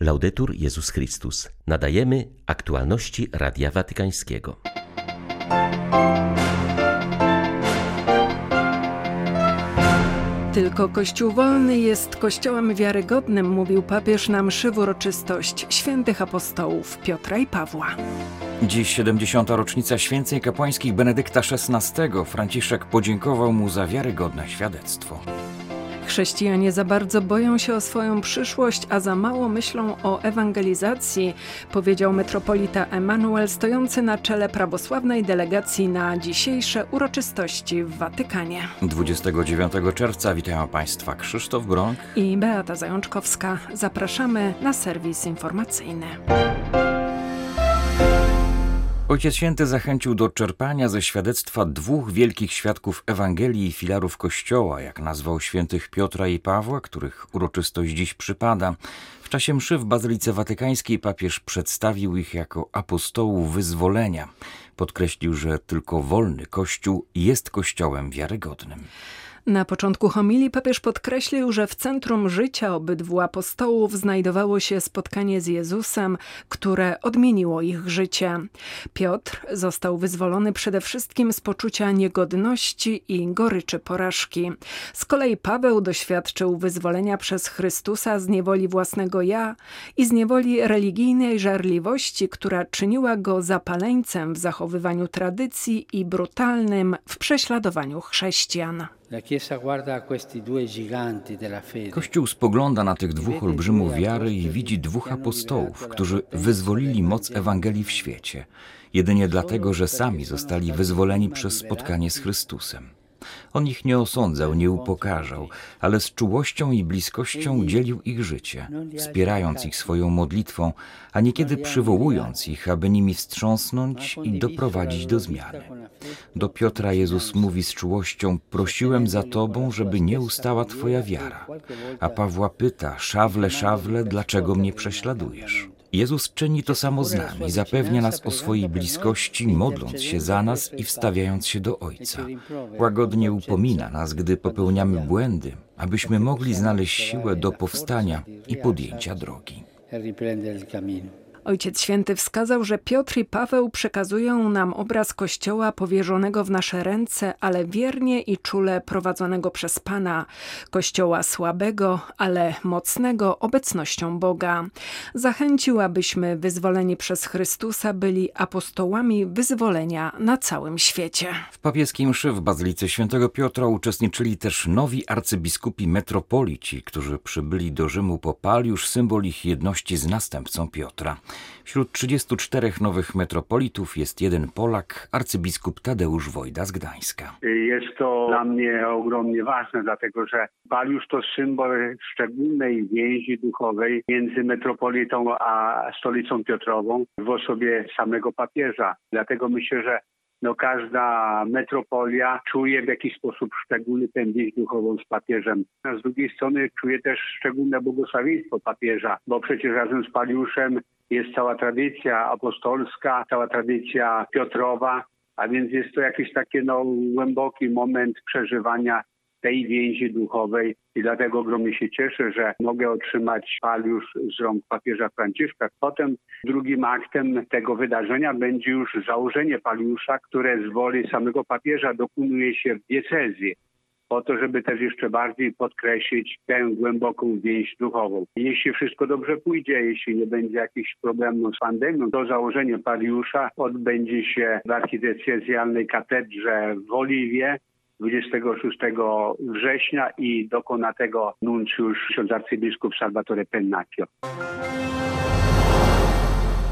Laudetur Jezus Chrystus. Nadajemy aktualności Radia Watykańskiego. Tylko Kościół wolny jest kościołem wiarygodnym, mówił papież na mszy w uroczystość świętych apostołów Piotra i Pawła. Dziś 70. rocznica święceń kapłańskich Benedykta XVI. Franciszek podziękował mu za wiarygodne świadectwo. Chrześcijanie za bardzo boją się o swoją przyszłość, a za mało myślą o ewangelizacji, powiedział metropolita Emanuel stojący na czele prawosławnej delegacji na dzisiejsze uroczystości w Watykanie. 29 czerwca witają Państwa Krzysztof Bronk i Beata Zajączkowska. Zapraszamy na serwis informacyjny. Ojciec Święty zachęcił do czerpania ze świadectwa dwóch wielkich świadków Ewangelii i filarów Kościoła, jak nazwał świętych Piotra i Pawła, których uroczystość dziś przypada. W czasie mszy w Bazylice Watykańskiej papież przedstawił ich jako apostołów wyzwolenia. Podkreślił, że tylko wolny Kościół jest Kościołem wiarygodnym. Na początku homilii papież podkreślił, że w centrum życia obydwu apostołów znajdowało się spotkanie z Jezusem, które odmieniło ich życie. Piotr został wyzwolony przede wszystkim z poczucia niegodności i goryczy porażki. Z kolei Paweł doświadczył wyzwolenia przez Chrystusa z niewoli własnego ja i z niewoli religijnej żarliwości, która czyniła go zapaleńcem w zachowywaniu tradycji i brutalnym w prześladowaniu chrześcijan. Kościół spogląda na tych dwóch olbrzymów wiary i widzi dwóch apostołów, którzy wyzwolili moc Ewangelii w świecie, jedynie dlatego, że sami zostali wyzwoleni przez spotkanie z Chrystusem. On ich nie osądzał, nie upokarzał, ale z czułością i bliskością dzielił ich życie, wspierając ich swoją modlitwą, a niekiedy przywołując ich, aby nimi wstrząsnąć i doprowadzić do zmiany. Do Piotra Jezus mówi z czułością: Prosiłem za tobą, żeby nie ustała twoja wiara. A Pawła pyta: Szawle, szawle, dlaczego mnie prześladujesz? Jezus czyni to samo z nami, zapewnia nas o swojej bliskości, modląc się za nas i wstawiając się do Ojca. Łagodnie upomina nas, gdy popełniamy błędy, abyśmy mogli znaleźć siłę do powstania i podjęcia drogi. Ojciec Święty wskazał, że Piotr i Paweł przekazują nam obraz Kościoła powierzonego w nasze ręce, ale wiernie i czule prowadzonego przez Pana. Kościoła słabego, ale mocnego obecnością Boga. Zachęcił, abyśmy wyzwoleni przez Chrystusa byli apostołami wyzwolenia na całym świecie. W papieskiej mszy w Bazylice Świętego Piotra uczestniczyli też nowi arcybiskupi metropolici, którzy przybyli do Rzymu po Paliusz, symbol ich jedności z następcą Piotra. Wśród 34 nowych metropolitów jest jeden Polak, arcybiskup Tadeusz Wojda z Gdańska. Jest to dla mnie ogromnie ważne, dlatego że Paliusz to symbol szczególnej więzi duchowej między metropolitą a stolicą Piotrową w osobie samego papieża. Dlatego myślę, że no każda metropolia czuje w jakiś sposób szczególny tę więź duchową z papieżem. A z drugiej strony czuje też szczególne błogosławieństwo papieża, bo przecież razem z Paliuszem jest cała tradycja apostolska, cała tradycja Piotrowa, a więc jest to jakiś taki no, głęboki moment przeżywania tej więzi duchowej i dlatego ogromnie się cieszę, że mogę otrzymać paliusz z rąk papieża Franciszka. Potem drugim aktem tego wydarzenia będzie już założenie paliusza, które z woli samego papieża dokonuje się w diecezji po to, żeby też jeszcze bardziej podkreślić tę głęboką więź duchową. Jeśli wszystko dobrze pójdzie, jeśli nie będzie jakichś problemów z pandemią, to założenie pariusza odbędzie się w archidiecezjalnej katedrze w Oliwie 26 września i dokona tego nuncjusz ksiądz arcybiskup Salvatore Pennacchio.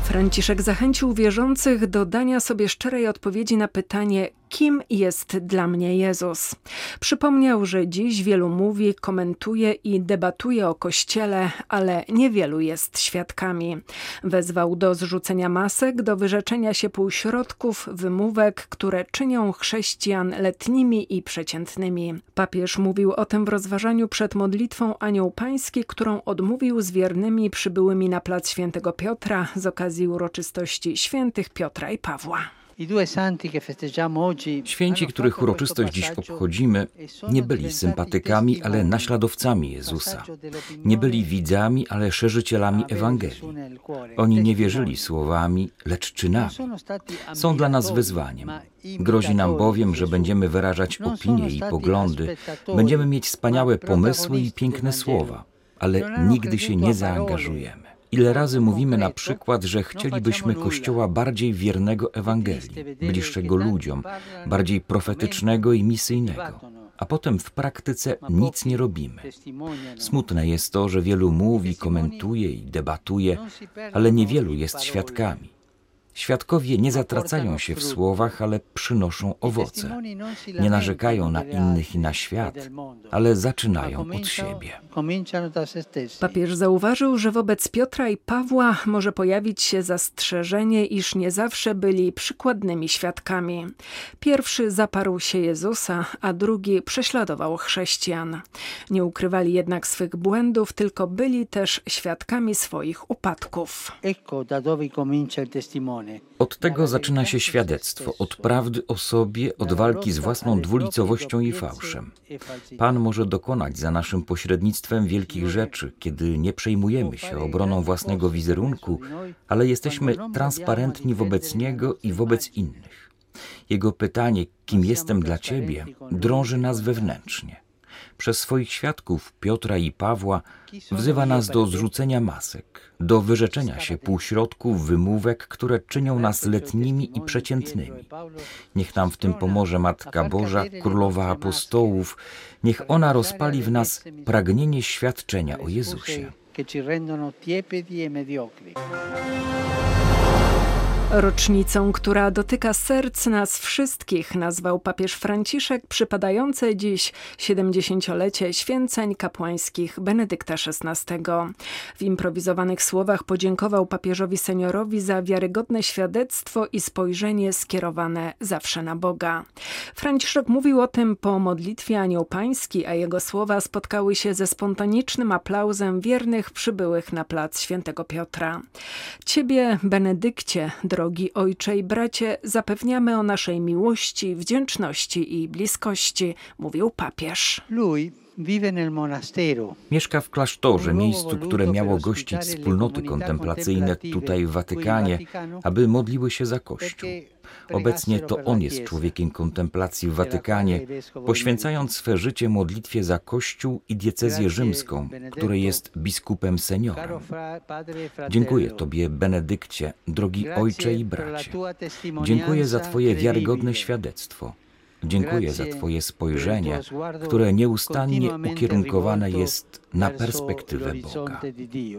Franciszek zachęcił wierzących do dania sobie szczerej odpowiedzi na pytanie, kim jest dla mnie Jezus. Przypomniał, że dziś wielu mówi, komentuje i debatuje o Kościele, ale niewielu jest świadkami. Wezwał do zrzucenia masek, do wyrzeczenia się półśrodków, wymówek, które czynią chrześcijan letnimi i przeciętnymi. Papież mówił o tym w rozważaniu przed modlitwą Anioł Pański, którą odmówił z wiernymi przybyłymi na plac Świętego Piotra z okazji uroczystości świętych Piotra i Pawła. Święci, których uroczystość dziś obchodzimy, nie byli sympatykami, ale naśladowcami Jezusa. Nie byli widzami, ale szerzycielami Ewangelii. Oni nie wierzyli słowami, lecz czynami. Są dla nas wyzwaniem. Grozi nam bowiem, że będziemy wyrażać opinie i poglądy, będziemy mieć wspaniałe pomysły i piękne słowa, ale nigdy się nie zaangażujemy. Ile razy mówimy na przykład, że chcielibyśmy Kościoła bardziej wiernego Ewangelii, bliższego ludziom, bardziej profetycznego i misyjnego, a potem w praktyce nic nie robimy. Smutne jest to, że wielu mówi, komentuje i debatuje, ale niewielu jest świadkami. Świadkowie nie zatracają się w słowach, ale przynoszą owoce. Nie narzekają na innych i na świat, ale zaczynają od siebie. Papież zauważył, że wobec Piotra i Pawła może pojawić się zastrzeżenie, iż nie zawsze byli przykładnymi świadkami. Pierwszy zaparł się Jezusa, a drugi prześladował chrześcijan. Nie ukrywali jednak swych błędów, tylko byli też świadkami swoich upadków. Od tego zaczyna się świadectwo, od prawdy o sobie, od walki z własną dwulicowością i fałszem. Pan może dokonać za naszym pośrednictwem wielkich rzeczy, kiedy nie przejmujemy się obroną własnego wizerunku, ale jesteśmy transparentni wobec Niego i wobec innych. Jego pytanie, kim jestem dla Ciebie, drąży nas wewnętrznie przez swoich świadków Piotra i Pawła wzywa nas do zrzucenia masek, do wyrzeczenia się półśrodków, wymówek, które czynią nas letnimi i przeciętnymi. Niech nam w tym pomoże Matka Boża, Królowa Apostołów, niech ona rozpali w nas pragnienie świadczenia o Jezusie. Rocznicą, która dotyka serc nas wszystkich, nazwał papież Franciszek przypadające dziś 70-lecie święceń kapłańskich Benedykta XVI. W improwizowanych słowach podziękował papieżowi seniorowi za wiarygodne świadectwo i spojrzenie skierowane zawsze na Boga. Franciszek mówił o tym po modlitwie Anioł Pański, a jego słowa spotkały się ze spontanicznym aplauzem wiernych przybyłych na plac Świętego Piotra. Ciebie, Benedykcie, drogi ojcze i bracie, zapewniamy o naszej miłości, wdzięczności i bliskości, mówił papież. Mieszka w klasztorze, miejscu, które miało gościć wspólnoty kontemplacyjne tutaj w Watykanie, aby modliły się za Kościół. Obecnie to on jest człowiekiem kontemplacji w Watykanie, poświęcając swe życie modlitwie za Kościół i diecezję rzymską, której jest biskupem seniorem. Dziękuję Tobie, Benedykcie, drogi ojcze i bracie. Dziękuję za Twoje wiarygodne świadectwo. Dziękuję za Twoje spojrzenie, które nieustannie ukierunkowane jest na perspektywę Boga.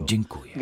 Dziękuję.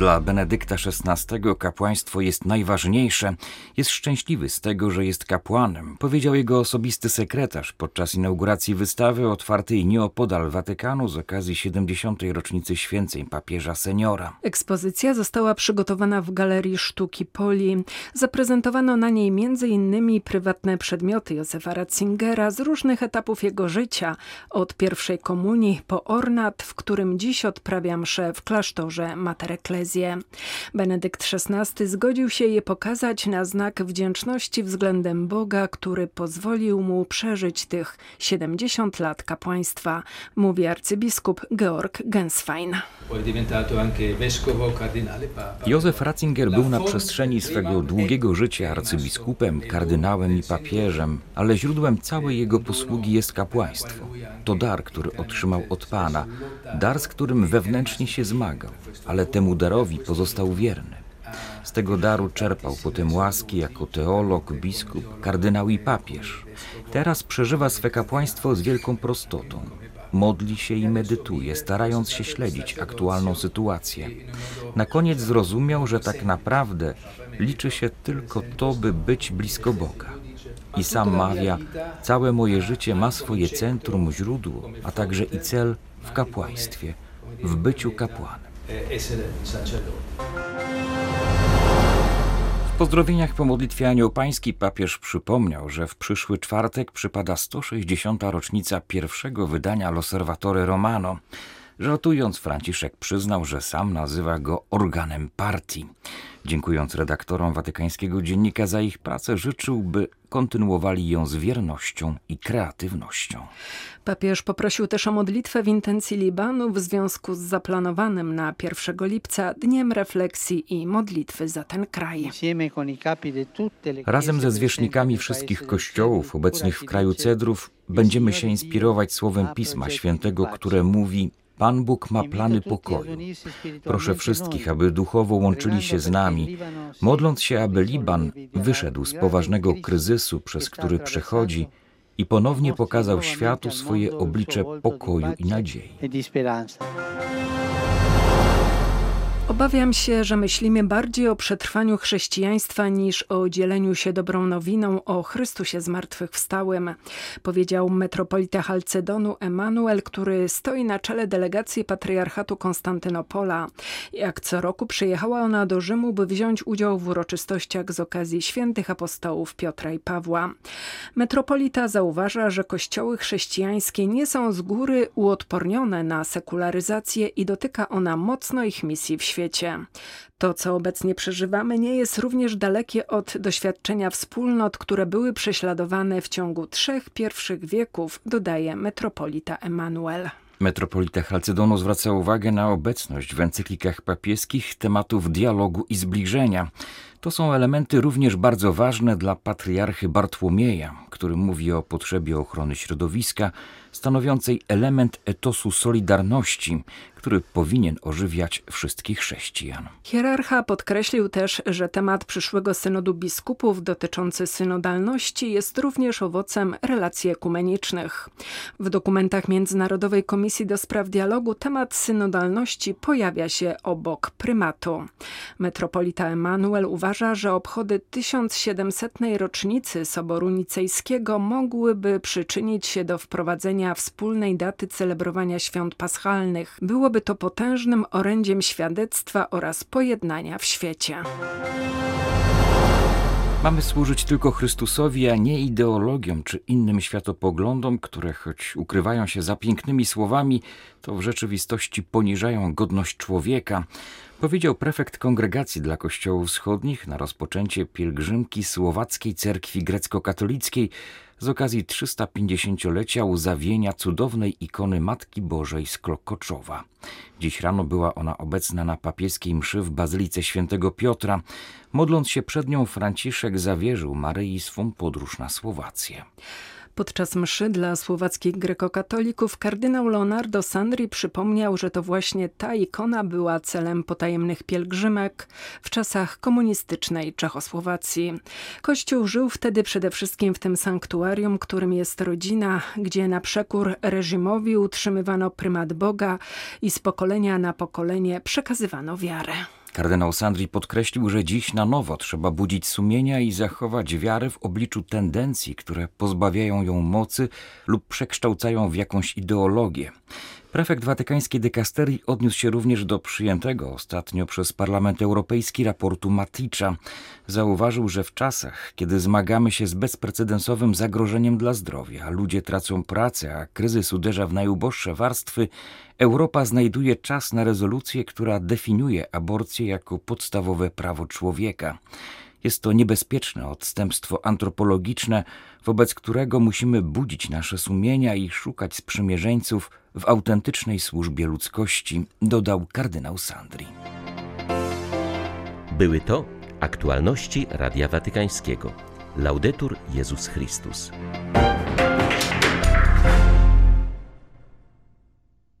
Dla Benedykta XVI kapłaństwo jest najważniejsze. Jest szczęśliwy z tego, że jest kapłanem, powiedział jego osobisty sekretarz podczas inauguracji wystawy otwartej nieopodal Watykanu z okazji 70. rocznicy święceń papieża seniora. Ekspozycja została przygotowana w Galerii Sztuki Poli. Zaprezentowano na niej m.in. prywatne przedmioty Józefa Ratzingera z różnych etapów jego życia, od pierwszej komunii po ornat, w którym dziś odprawia mszę w klasztorze Mater Ecclesiae. Benedykt XVI zgodził się je pokazać na znak wdzięczności względem Boga, który pozwolił mu przeżyć tych 70 lat kapłaństwa, mówi arcybiskup Georg Genswein. Józef Ratzinger był na przestrzeni swego długiego życia arcybiskupem, kardynałem i papieżem, ale źródłem całej jego posługi jest kapłaństwo. To dar, który otrzymał od Pana, dar, z którym wewnętrznie się zmagał, ale temu darowi pozostał wierny. Z tego daru czerpał potem łaski jako teolog, biskup, kardynał i papież. Teraz przeżywa swe kapłaństwo z wielką prostotą. Modli się i medytuje, starając się śledzić aktualną sytuację. Na koniec zrozumiał, że tak naprawdę liczy się tylko to, by być blisko Boga. I sam mawia, całe moje życie ma swoje centrum, źródło, a także i cel w kapłaństwie, w byciu kapłanem. W pozdrowieniach po modlitwie Anioł Pański papież przypomniał, że w przyszły czwartek przypada 160. rocznica pierwszego wydania L'Osservatore Romano. Żartując, Franciszek przyznał, że sam nazywa go organem partii. Dziękując redaktorom watykańskiego dziennika za ich pracę, życzył, by kontynuowali ją z wiernością i kreatywnością. Papież poprosił też o modlitwę w intencji Libanu w związku z zaplanowanym na 1 lipca Dniem Refleksji i Modlitwy za ten kraj. Razem ze zwierzchnikami wszystkich kościołów obecnych w kraju Cedrów będziemy się inspirować słowem Pisma Świętego, które mówi Pan Bóg ma plany pokoju. Proszę wszystkich, aby duchowo łączyli się z nami, modląc się, aby Liban wyszedł z poważnego kryzysu, przez który przechodzi i ponownie pokazał światu swoje oblicze pokoju i nadziei. Obawiam się, że myślimy bardziej o przetrwaniu chrześcijaństwa niż o dzieleniu się dobrą nowiną o Chrystusie zmartwychwstałym, powiedział metropolita Halcedonu Emanuel, który stoi na czele delegacji patriarchatu Konstantynopola. Jak co roku przyjechała ona do Rzymu, by wziąć udział w uroczystościach z okazji świętych apostołów Piotra i Pawła. Metropolita zauważa, że kościoły chrześcijańskie nie są z góry uodpornione na sekularyzację i dotyka ona mocno ich misji w świecie świecie. To, co obecnie przeżywamy, nie jest również dalekie od doświadczenia wspólnot, które były prześladowane w ciągu trzech pierwszych wieków, dodaje metropolita Emanuel. Metropolita Chalcedonu zwraca uwagę na obecność w encyklikach papieskich tematów dialogu i zbliżenia. To są elementy również bardzo ważne dla patriarchy Bartłomieja, który mówi o potrzebie ochrony środowiska, stanowiącej element etosu solidarności, który powinien ożywiać wszystkich chrześcijan. Hierarcha podkreślił też, że temat przyszłego synodu biskupów dotyczący synodalności jest również owocem relacji ekumenicznych. W dokumentach Międzynarodowej Komisji do Spraw Dialogu temat synodalności pojawia się obok prymatu. Metropolita Emanuel uważa, że obchody 1700. rocznicy Soboru Nicejskiego mogłyby przyczynić się do wprowadzenia wspólnej daty celebrowania świąt paschalnych. Było byłoby to potężnym orędziem świadectwa oraz pojednania w świecie. Mamy służyć tylko Chrystusowi, a nie ideologiom czy innym światopoglądom, które choć ukrywają się za pięknymi słowami, to w rzeczywistości poniżają godność człowieka, powiedział prefekt Kongregacji dla Kościołów Wschodnich na rozpoczęcie pielgrzymki Słowackiej Cerkwi Grecko-Katolickiej z okazji 350-lecia uzawienia cudownej ikony Matki Bożej z Klokoczowa. Dziś rano była ona obecna na papieskiej mszy w Bazylice Świętego Piotra. Modląc się przed nią, Franciszek zawierzył Maryi swą podróż na Słowację. Podczas mszy dla słowackich grekokatolików kardynał Leonardo Sandri przypomniał, że to właśnie ta ikona była celem potajemnych pielgrzymek w czasach komunistycznej Czechosłowacji. Kościół żył wtedy przede wszystkim w tym sanktuarium, którym jest rodzina, gdzie na przekór reżimowi utrzymywano prymat Boga i z pokolenia na pokolenie przekazywano wiarę. Kardynał Sandri podkreślił, że dziś na nowo trzeba budzić sumienia i zachować wiarę w obliczu tendencji, które pozbawiają ją mocy lub przekształcają w jakąś ideologię. Prefekt watykańskiej dykasterii odniósł się również do przyjętego ostatnio przez Parlament Europejski raportu Maticza. Zauważył, że w czasach, kiedy zmagamy się z bezprecedensowym zagrożeniem dla zdrowia, ludzie tracą pracę, a kryzys uderza w najuboższe warstwy, Europa znajduje czas na rezolucję, która definiuje aborcję jako podstawowe prawo człowieka. Jest to niebezpieczne odstępstwo antropologiczne, wobec którego musimy budzić nasze sumienia i szukać sprzymierzeńców w autentycznej służbie ludzkości, dodał kardynał Sandri. Były to aktualności Radia Watykańskiego. Laudetur Jezus Chrystus.